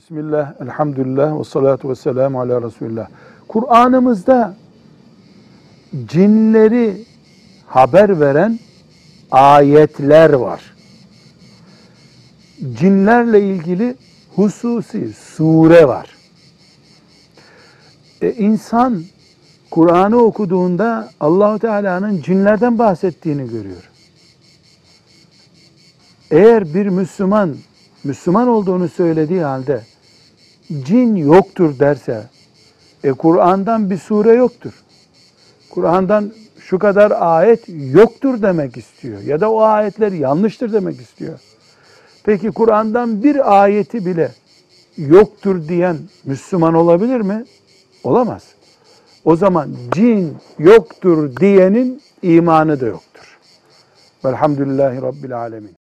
Bismillah, elhamdülillah ve salatu ve selamu ala Resulullah. Kur'an'ımızda cinleri haber veren ayetler var. Cinlerle ilgili hususi sure var. E, insan Kur'an'ı okuduğunda Allahu Teala'nın cinlerden bahsettiğini görüyor. Eğer bir Müslüman Müslüman olduğunu söylediği halde cin yoktur derse e Kur'an'dan bir sure yoktur. Kur'an'dan şu kadar ayet yoktur demek istiyor ya da o ayetler yanlıştır demek istiyor. Peki Kur'an'dan bir ayeti bile yoktur diyen Müslüman olabilir mi? Olamaz. O zaman cin yoktur diyenin imanı da yoktur. Velhamdülillahi Rabbil Alemin.